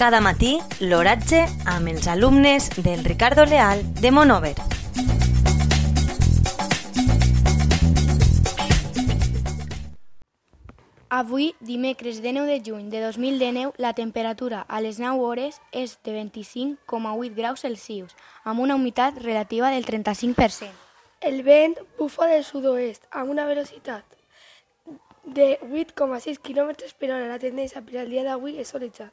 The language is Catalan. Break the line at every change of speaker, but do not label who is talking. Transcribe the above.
Cada matí, l'oratge amb els alumnes del Ricardo Leal de Monover.
Avui, dimecres de 9 de juny de 2019, la temperatura a les 9 hores és de 25,8 graus Celsius, amb una humitat relativa del 35%.
El vent bufa del sud-oest amb una velocitat de 8,6 km per hora. La tendència per al dia d'avui és solitjat.